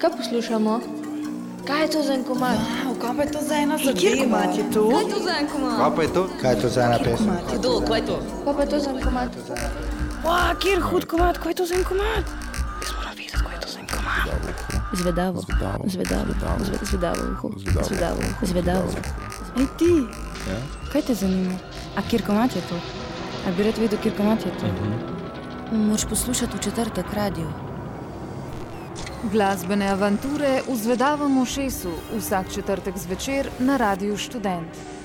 Kaj poslušamo? Kaj je to za en komad? Wow, kaj pa je to za ena zadeva? Kjer komat je to? Kaj je to za en komad? Kaj pa je to? Kaj je to za ena pesem? Kdo? Kaj je to? Kaj pa je to za en komad? Wow, kjer hud komat, kaj je to za en komat? Jaz moram videti, kaj je to za en komat. Zvedavo. Zvedavo. Zvedavo. Zvedavo. Zve- Zvedavo uho. Zvedavo. Zvedavo uho. Zvedavo. Ej ti, Ja? kaj te zanima? A kjer komat je to? A bi rad videl, kjer komat je to? Moš poslušati v četrtek radio. Glasbene avanture v Zvedavem ušesu vsak četrtek zvečer na Radiu Študent.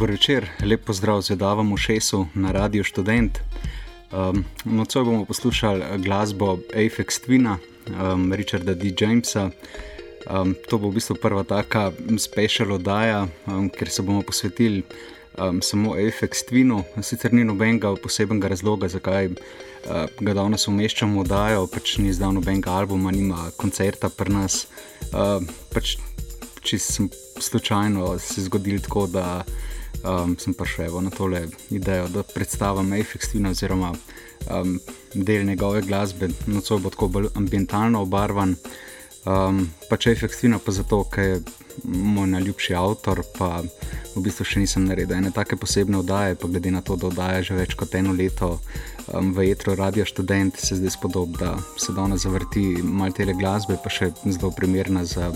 Dobro večer, lep pozdrav zvedavemu šesu na Radio Student. Um, Nocoj bomo poslušali glasbo Apex Twina, um, Richarda D. Jamesa. Um, to bo v bistvu prva taka special oddaja, um, ker se bomo posvetili um, samo Apex Twinu. Sicer ni nobenega posebnega razloga, zakaj uh, ga danes umeščamo v oddajo, pač ni zdaj nobenega albuma, nima koncerta pri nas. Uh, pač, če sem slučajno se zgodil tako, da um, sem prišel na tole idejo, da predstavim Apex Twin oziroma um, del njegove glasbe, nocoj bo tako bolj ambientalno obarvan. Um, pač Apex Twin pa zato, ker je moj najljubši avtor, pa v bistvu še nisem naredil ene take posebne oddaje, pa glede na to, da oddaja že več kot eno leto um, v Etro Radio Student, se zdaj spodob, da se danes zavrti malo tele glasbe, pa še zelo primerna za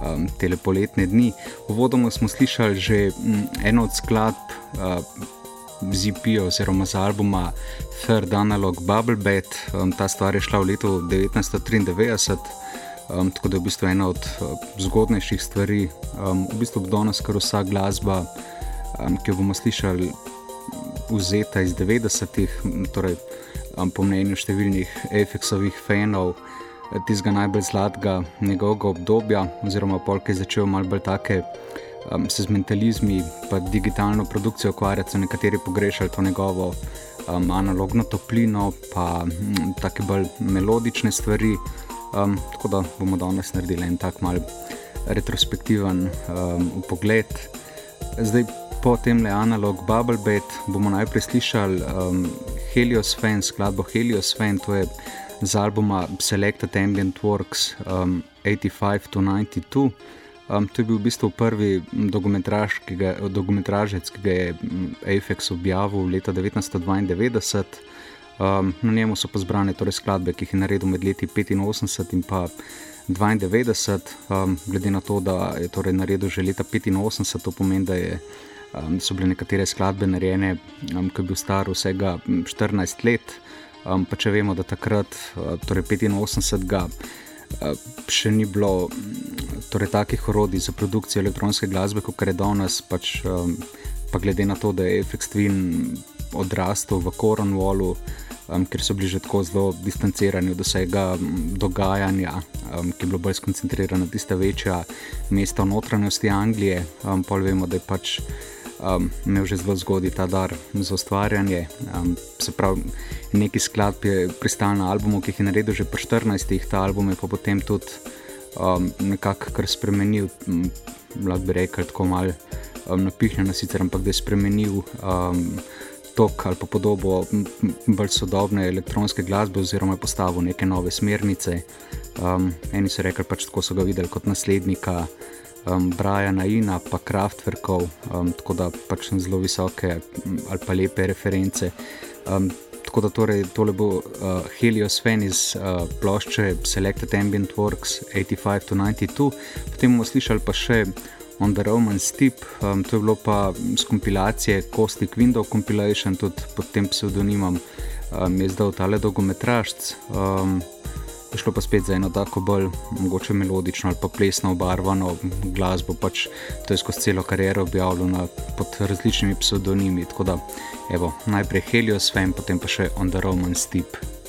um, te poletne dni. Uvodoma smo slišali že um, eno od skladb uh, z IP-ja oziroma z albuma Third Analog Bubble Bed. Um, ta stvar je šla v letu 1993. Um, tako da je v bistvu ena od uh, zgodnejših stvari. Um, v bistvu bo danes kar vsa glasba, um, ki jo bomo slišali, vzeta iz 90-ih, torej um, po mnenju številnih efeksovih fanov, tistega najbolj zlatega njegovega obdobja, oziroma polk je začel malo bolj take. Um, se z mentalizmi in digitalno produkcijo ukvarjati, so nekateri pogrešali to njegovo um, analogno toplino, pa um, tako bolj melodične stvari. Um, tako da bomo danes naredili en tak mal retrospektiven um, pogled. Zdaj, po tem le analog Bubble Bed bomo najprej slišali um, Helios Fan, skladbo Helios Fan, to je z albuma Selected Ambient Works um, 85 to 92. Um, to je bil v bistvu prvi dokumentraž, ki ga, dokumentražec, ki ga je Apex objavil leta 1992. Um, na njemu so pa zbrane torej skladbe, ki jih je naredil med leti 85 in pa 92. Um, glede na to, da je torej naredil že leta 85, to pomeni, da je, um, so bile nekatere skladbe narejene, um, ko je bil star vsega 14 let. Um, pa če vemo, da takrat, uh, torej 85, ga, uh, še ni bilo torej, takih orodij za produkcijo elektronske glasbe, kot je danes. Pač, um, pa glede na to, da je FX Twin odrastel v Cornwallu um, ker so bili že tako zelo distancirani od vsega dogajanja, um, ki je bilo bolj skoncentrirano na tiste večja mesta v notranjosti Anglije. Um, Pol vemo, da je pač um, imel že zelo zgodaj ta dar za ustvarjanje. Um, se pravi, neki skladb je pristal na albumu, ki jih je naredil že po 14, ta album je pa potem tudi um, nekako kar spremenil, lahko bi rekel, tako malo. Um, napihnjeno sicer, ampak da je spremenil um, tok ali pa podobo bolj sodobne elektronske glasbe, oziroma je postavil neke nove smernice. Um, eni so rekli, pač tako so ga videli kot naslednika um, Briana Ina, pa Kraftwerkov, um, tako da pač zelo visoke ali pa lepe reference. Um, tako da torej, tole bo uh, Helios Fan iz uh, plošče Selected Ambient Works 85-92, potem bomo slišali pa še. On the Roman Steep, um, to je bilo pa z kompilacije Caustic Window Compilation, tudi pod tem pseudonimom um, je zdal tale dolgometražc. Um, šlo pa spet za eno tako bolj mogoče melodično ali pa plesno obarvano glasbo, pač to je skozi celo kariero objavljeno pod različnimi pseudonimi. Tako da, evo, najprej Helios Fame, potem pa še On the Roman Steep.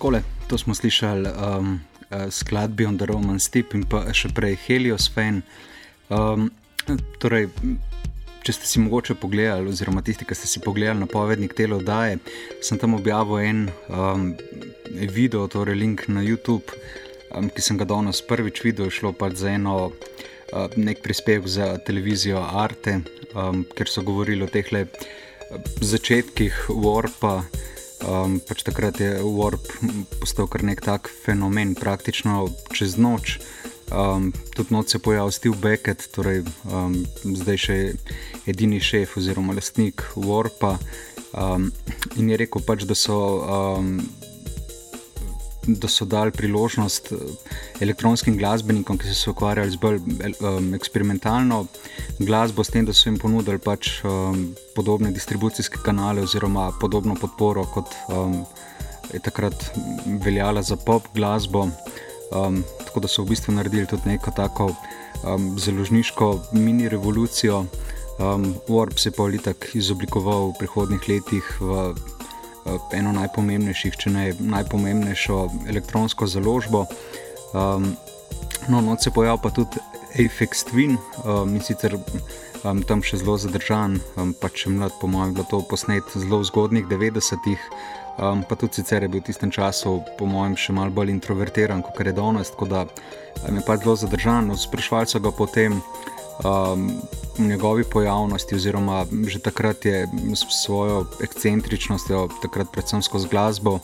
Takole, to smo slišali um, skladbi On the Roman Steep in pa še prej Helios Fan. Um, torej, če ste si mogoče pogledali, oziroma tisti, ki ste si pogledali napovednik te oddaje, sem tam objavil en um, video, torej link na YouTube, um, ki sem ga danes prvič videl, šlo pa za eno. Uh, nek prispevek za televizijo Arte, um, ker so govorili o teh le začetkih Warpa, Um, pač takrat je Warp postal kar nek tak fenomen, praktično čez noč. Um, tudi noč se je pojavil Steve Beckett, torej um, zdaj še edini šef oziroma lastnik Warpa. Um, in je rekel pač, da so. Um, da so dali priložnost eh, elektronskim glasbenikom, ki so se ukvarjali z bolj um, eksperimentalno glasbo, s tem, da so jim ponudili pač, um, podobne distribucijske kanale oziroma podobno podporo, kot um, je takrat veljala za pop glasbo. Um, tako da so v bistvu naredili tudi neko tako um, založniško mini revolucijo. Um, Warp se je pa litak izoblikoval v prihodnih letih v eno najpomembnejših, če ne najpomembnejšo elektronsko založbo. Um, no, no, se pojavlja pa tudi Apex Twin, um, in sicer um, tam še zelo zadržan, um, pa če mlad, po mojem, bilo to posnet zelo v zgodnih 90-ih. Um, pa tudi sicer je bil v tistem času, po mojem, še malo bolj introvertiran kot je danes, tako da um, je pač zelo zadržan. Sprašvali so ga potem, um, njegovi pojavnosti, oziroma že takrat je s svojo ekscentričnostjo, takrat predvsem skozi glasbo,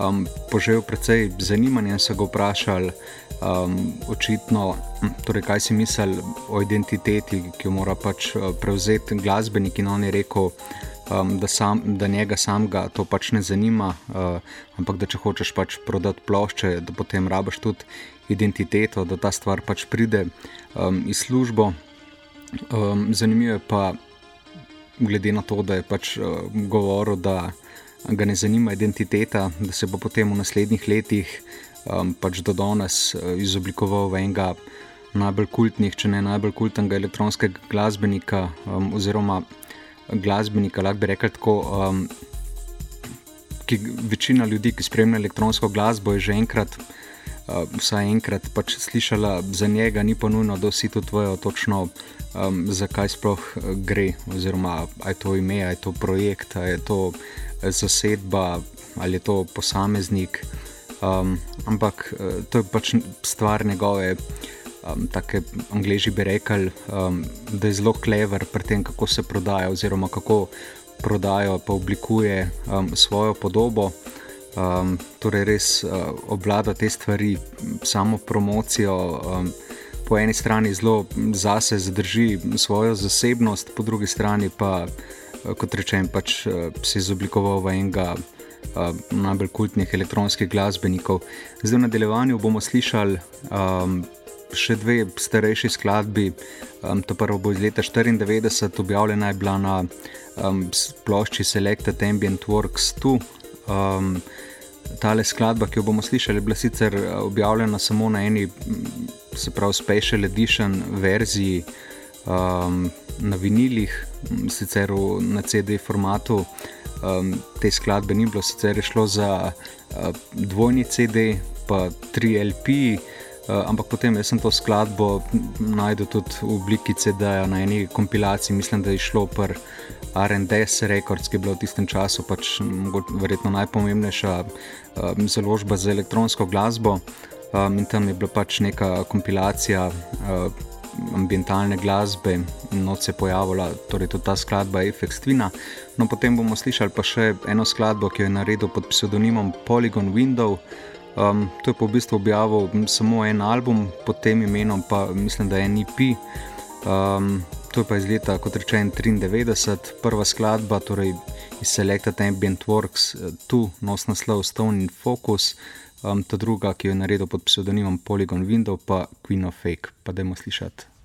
um, požel precej zanimanja in se ga vprašali, um, očitno, torej, kaj si misli o identiteti, ki jo mora pač uh, prevzeti glasbenik. In on je rekel. Um, da, sam, da njega samega to pač ne zanima, uh, ampak da če hočeš pač prodati plošče, da potem rabiš tudi identiteto, da ta stvar pač pride um, iz službe. Um, zanimivo je pa, glede na to, da je pač uh, govoril, da ga ne zanima identiteta, da se bo potem v naslednjih letih um, pač do danes uh, izoblikoval v enega najbolj kultnih, če ne najbolj kultnega elektronskega glasbenika, um, oziroma glasbenika, lahko bi rekel tako. Um, ki, večina ljudi, ki spremlja elektronsko glasbo, je že enkrat. Uh, vsaj enkrat pač slišala za njega, ni pa nujno, da vsi to tvojo točno um, zakaj sploh uh, gre, oziroma ali je to ime, ali je to projekt, ali je to uh, zasedba, ali je to posameznik. Um, ampak to je pač stvar njegove, um, tako angliži bi rekli, um, da je zelo klever pri tem, kako se prodaja, oziroma kako prodajo, pa oblikuje um, svojo podobo. Um, torej, res uh, obvlada te stvari, samo promocijo. Um, po eni strani zelo zase zadrži svojo zasebnost, po drugi strani pa, eh, kot rečem, pač eh, se je izoblikoval v enega uh, najbolj kultnih elektronskih glasbenikov. Zdaj v nadaljevanju bomo slišali um, še dve starejši skladbi. Um, to prvo bo iz leta 1994, objavljena je bila na um, plošči Selected Ambient Works 2. Um, Tale skladba, ki jo bomo slišali, je bila sicer objavljena samo na eni se pravi special edition verziji um, na vinilih, sicer v, na CD formatu. Um, te skladbe ni bilo, sicer je šlo za uh, dvojni CD, pa tri LP. Uh, ampak potem sem to skladbo najdel tudi v obliki CD-ja na eni kompilaciji, mislim, da je šlo pri RNDS Records, ki je bila v tistem času pač verjetno najpomembnejša um, založba za elektronsko glasbo. Um, in tam je bila pač neka kompilacija uh, ambientalne glasbe, noč se je pojavila torej tudi ta skladba Efex Twina. No, potem bomo slišali pa še eno skladbo, ki jo je naredil pod pseudonimom Polygon Window. Um, to je pa v bistvu objavil samo en album pod tem imenom, pa mislim, da je en EP. Um, to je pa iz leta, kot rečem, 93, prva skladba, torej iz Selected Ambient Works, uh, tu nos naslov Stone in Focus. Um, ta druga, ki jo je naredil pod pseudonimom Polygon Window, pa Queen of Fake, pa da jemo slišati.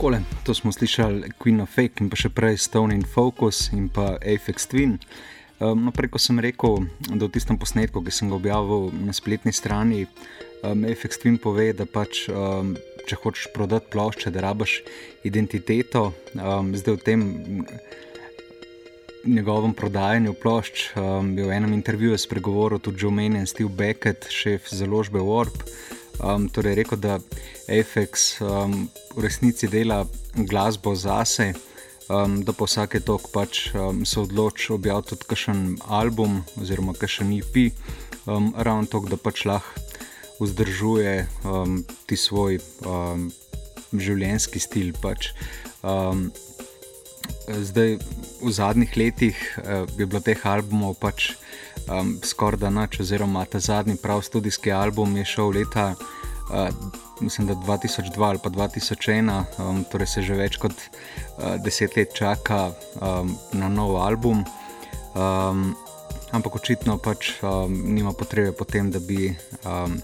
Takole, to smo slišali Queen of Fake in pa še prej Stone in Focus in pa Apex Twin. Um, no, preko sem rekel, da v tistem posnetku, ki sem ga objavil na spletni strani, um, Apex Twin pove, da pač, um, če hočeš prodati plošče, da rabaš identiteto. Um, zdaj v tem njegovem prodajanju plošč um, je v enem intervjuju spregovoril tudi Joe Maine in Steve Beckett, šef založbe Warp. Um, torej, rekel, da Apex um, v resnici dela glasbo zase, um, da pa vsake tok pač um, se odloči objaviti tudi kakšen album oziroma kakšen IP, um, ravno to, da pač lahko vzdržuje um, ti svoj um, življenjski stil. Pač. Um, zdaj, v zadnjih letih uh, je bilo teh albumov pač um, skoraj da noč, oziroma ta zadnji prav študijski album je šel leta, uh, mislim, da 2002 ali pa 2001, um, torej se že več kot uh, deset let čaka um, na nov album. Um, ampak očitno pač um, nima potrebe potem, da bi. Um,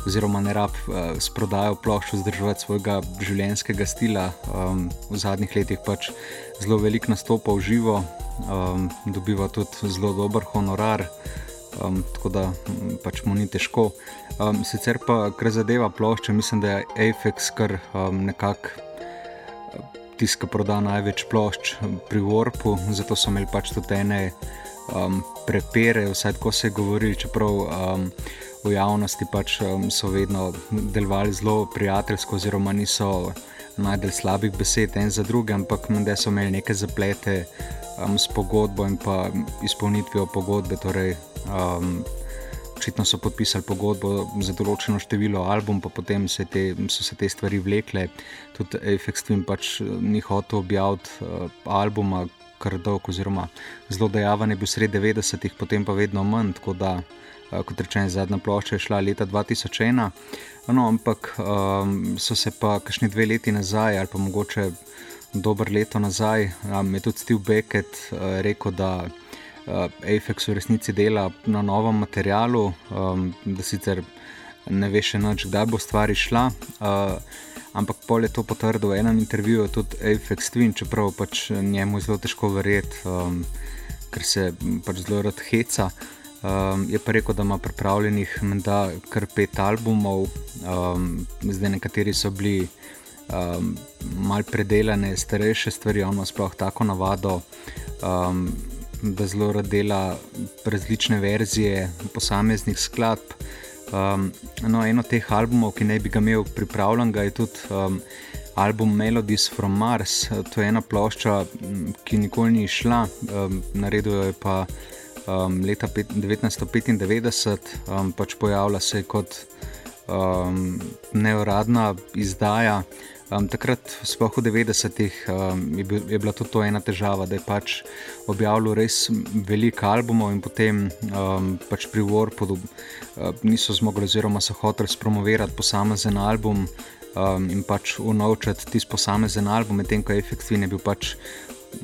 Oziroma, ne rab uh, s prodajo plošč vzdrževati svojega življenjskega stila. Um, v zadnjih letih pač zelo veliko nastopa v živo, um, dobiva tudi zelo dober honorar, um, tako da pač mu ni težko. Um, sicer pa, kar zadeva plošče, mislim, da je Apex kar um, nekako tiska proda največ plošč pri Warpu, zato so imeli pač tudi ene um, prepere, vsaj tako se je govorili, čeprav. Um, V javnosti pač um, so vedno delovali zelo prijateljsko, oziroma niso najdel slabih besed en za drugim, ampak da so imeli neke zaplete um, s pogodbo in pa izpolnitvijo pogodbe. Torej, um, očitno so podpisali pogodbo za določeno število album, pa potem se te, so se te stvari vlekle. Tudi Apex Twin pač ni hotel objaviti uh, albuma, kar dolg, oziroma zelo dejaven je bil sred 90-ih, potem pa vedno manj. Uh, kot rečeno, zadnja plošča je šla leta 2001. No, ampak um, so se pa kakšni dve leti nazaj, ali pa mogoče dober leto nazaj, um, je tudi Steve Beckett uh, rekel, da uh, Apex v resnici dela na novem materialu, um, da sicer ne ve še noč, kdaj bo stvar išla. Uh, ampak pol je to potrdil v enem intervjuju tudi Apex Twin, čeprav pač njemu je zelo težko verjeti, um, ker se pač zelo rad heca. Um, je pa rekel, da ima pripravljenih menda kar pet albumov, um, zdaj nekateri so bili um, mal predelane, starejše stvari, ono sploh tako navado, um, da zelo rad dela različne verzije posameznih skladb. Um, no, eno teh albumov, ki naj bi ga imel pripravljen, je tudi um, album Melodies from Mars. To je ena plošča, ki nikoli ni šla, um, naredil jo je pa um, leta 1995, um, pač pojavila se kot um, neuradna izdaja. Um, takrat, sploh v 90-ih, um, je, bil, je bila tudi to ena težava, da je pač objavljal res veliko albumov in potem um, pač pri Warpu uh, niso zmogli, oziroma so hoteli spromovirati posamezen album um, in pač unovčati tisti posamezen album, medtem ko je efektivno bil pač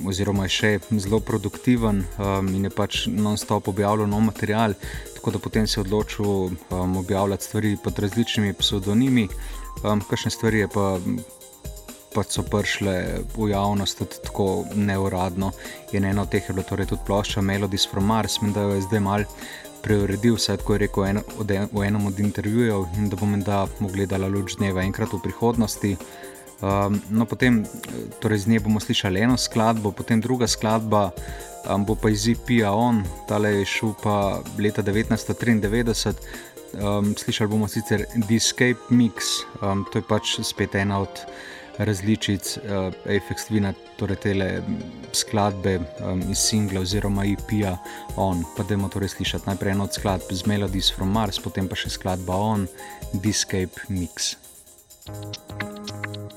oziroma je še zelo produktiven um, in je pač non-stop objavljal nov material, tako da potem se je odločil um, objavljati stvari pod različnimi pseudonimi, um, kakšne stvari je pa. Pač so prišle v javnost tako neuradno. In eno od teh je bilo torej tudi plošča Melodies from Mars, in da jo je zdaj mal preuredil, vse tako je rekel en, od en, v enem od intervjujev, in da bom da mogla gledati luč dneva enkrat v prihodnosti. Um, no, potem torej z nje bomo slišali eno skladbo, potem druga skladba um, bo pa iz IP-a on, tale je šel pa leta 1993. Um, slišali bomo sicer Escape Mix, um, to je pač spet ena od različic uh, Apex Twina, torej te skladbe um, iz singla oziroma IP-a on. Pa dajmo torej slišati najprej eno od skladb z Melodies from Mars, potem pa še skladba on, Escape Mix. thank you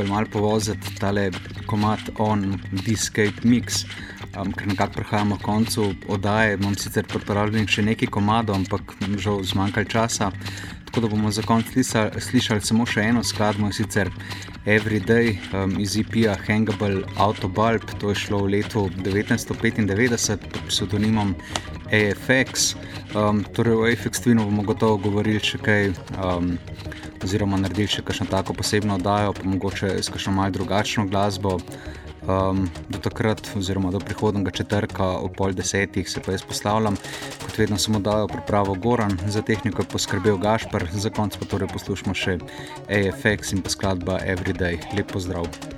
mogli malo povoziti tale komat on Discape Mix, um, ker nekako prehajamo k koncu oddaje. Imam sicer pripravljenih še nekaj komadov, ampak žal zmanjkalo časa. Tako da bomo za konec slišali, slišali samo še eno skladbo in sicer Everyday um, iz IP-ja Hangable Autobulb. To je šlo v letu 1995 pod pseudonimom AFX. Um, torej, o AFX Twinu bomo gotovo govorili še kaj. Um, Oziroma, naredili še kakšno tako posebno oddajo, pa mogoče s kakšno malce drugačno glasbo. Um, do takrat, oziroma do prihodnega četrka ob pol desetih, se pa jaz postavljam, kot vedno samo dajo pripravo Goran, za tehniko je poskrbel Gašpr, za konec pa torej poslušamo še AFX in pa skladba Everyday. Lep pozdrav!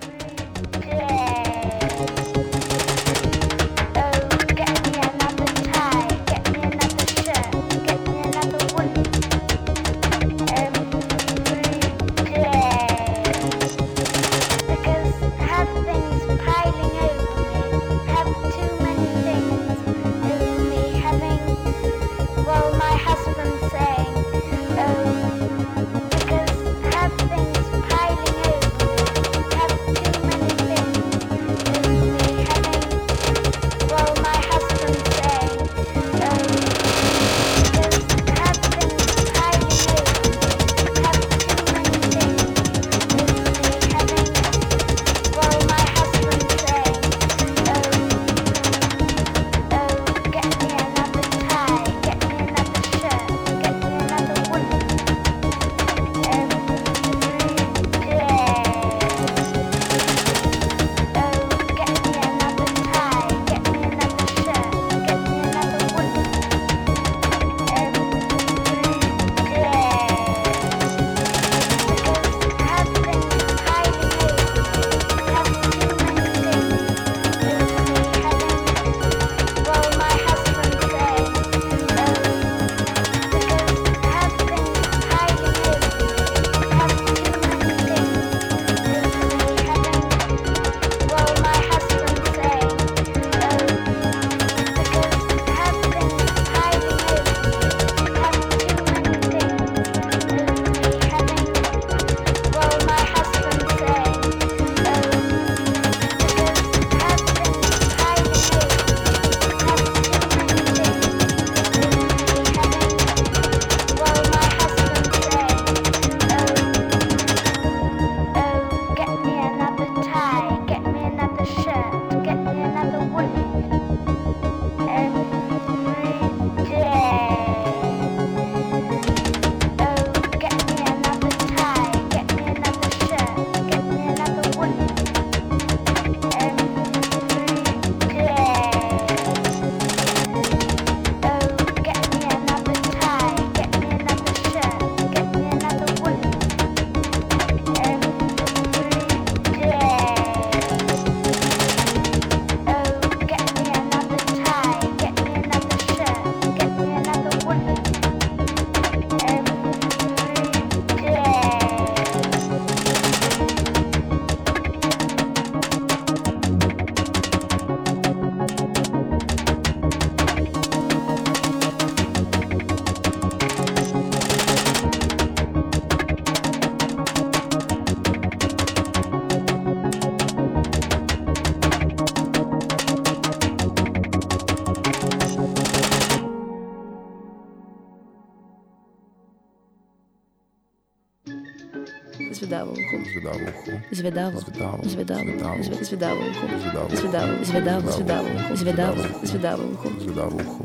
Zvedavo uho. Zvedavo. Zvedavo. Zvedavo. Zvedavo. Zve- Zvedavo uho. Zvedavo. Zvedavo. Zvedavo. Zvedavo uho. Zvedavo. Zvedavo uho. Zvedavo uho.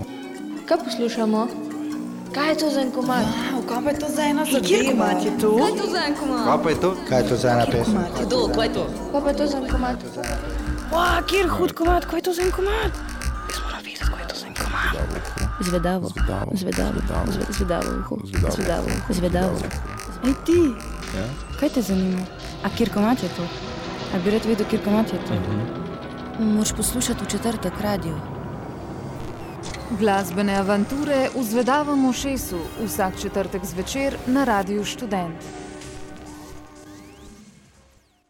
Kaj poslušamo? Kaj je to za en komad? Wow, kaj pa je to za ena zadeva? Kjer komat je to? Kaj je to za en komad? Kaj pa je to? Kaj je to za ena pesem? Kdo, kaj je to? Kaj pa je to za en komad? Wow, kjer hud komat, kaj je to za en komat? Jaz moram videti, kaj je to za en komat. Zvedavo. Zvedavo. Zvedavo. Zvedavo. Zve- Zvedavo uho. Zvedavo. Zvedavo. Zvedavo. Ej ti, kaj te zanima? A kjer komat je to? A bi rad videl, kjer komat je to? Moraš poslušati v četrtek radio. Glasbene avanture v zvedavem ušesu vsak četrtek zvečer na Radiu Študent.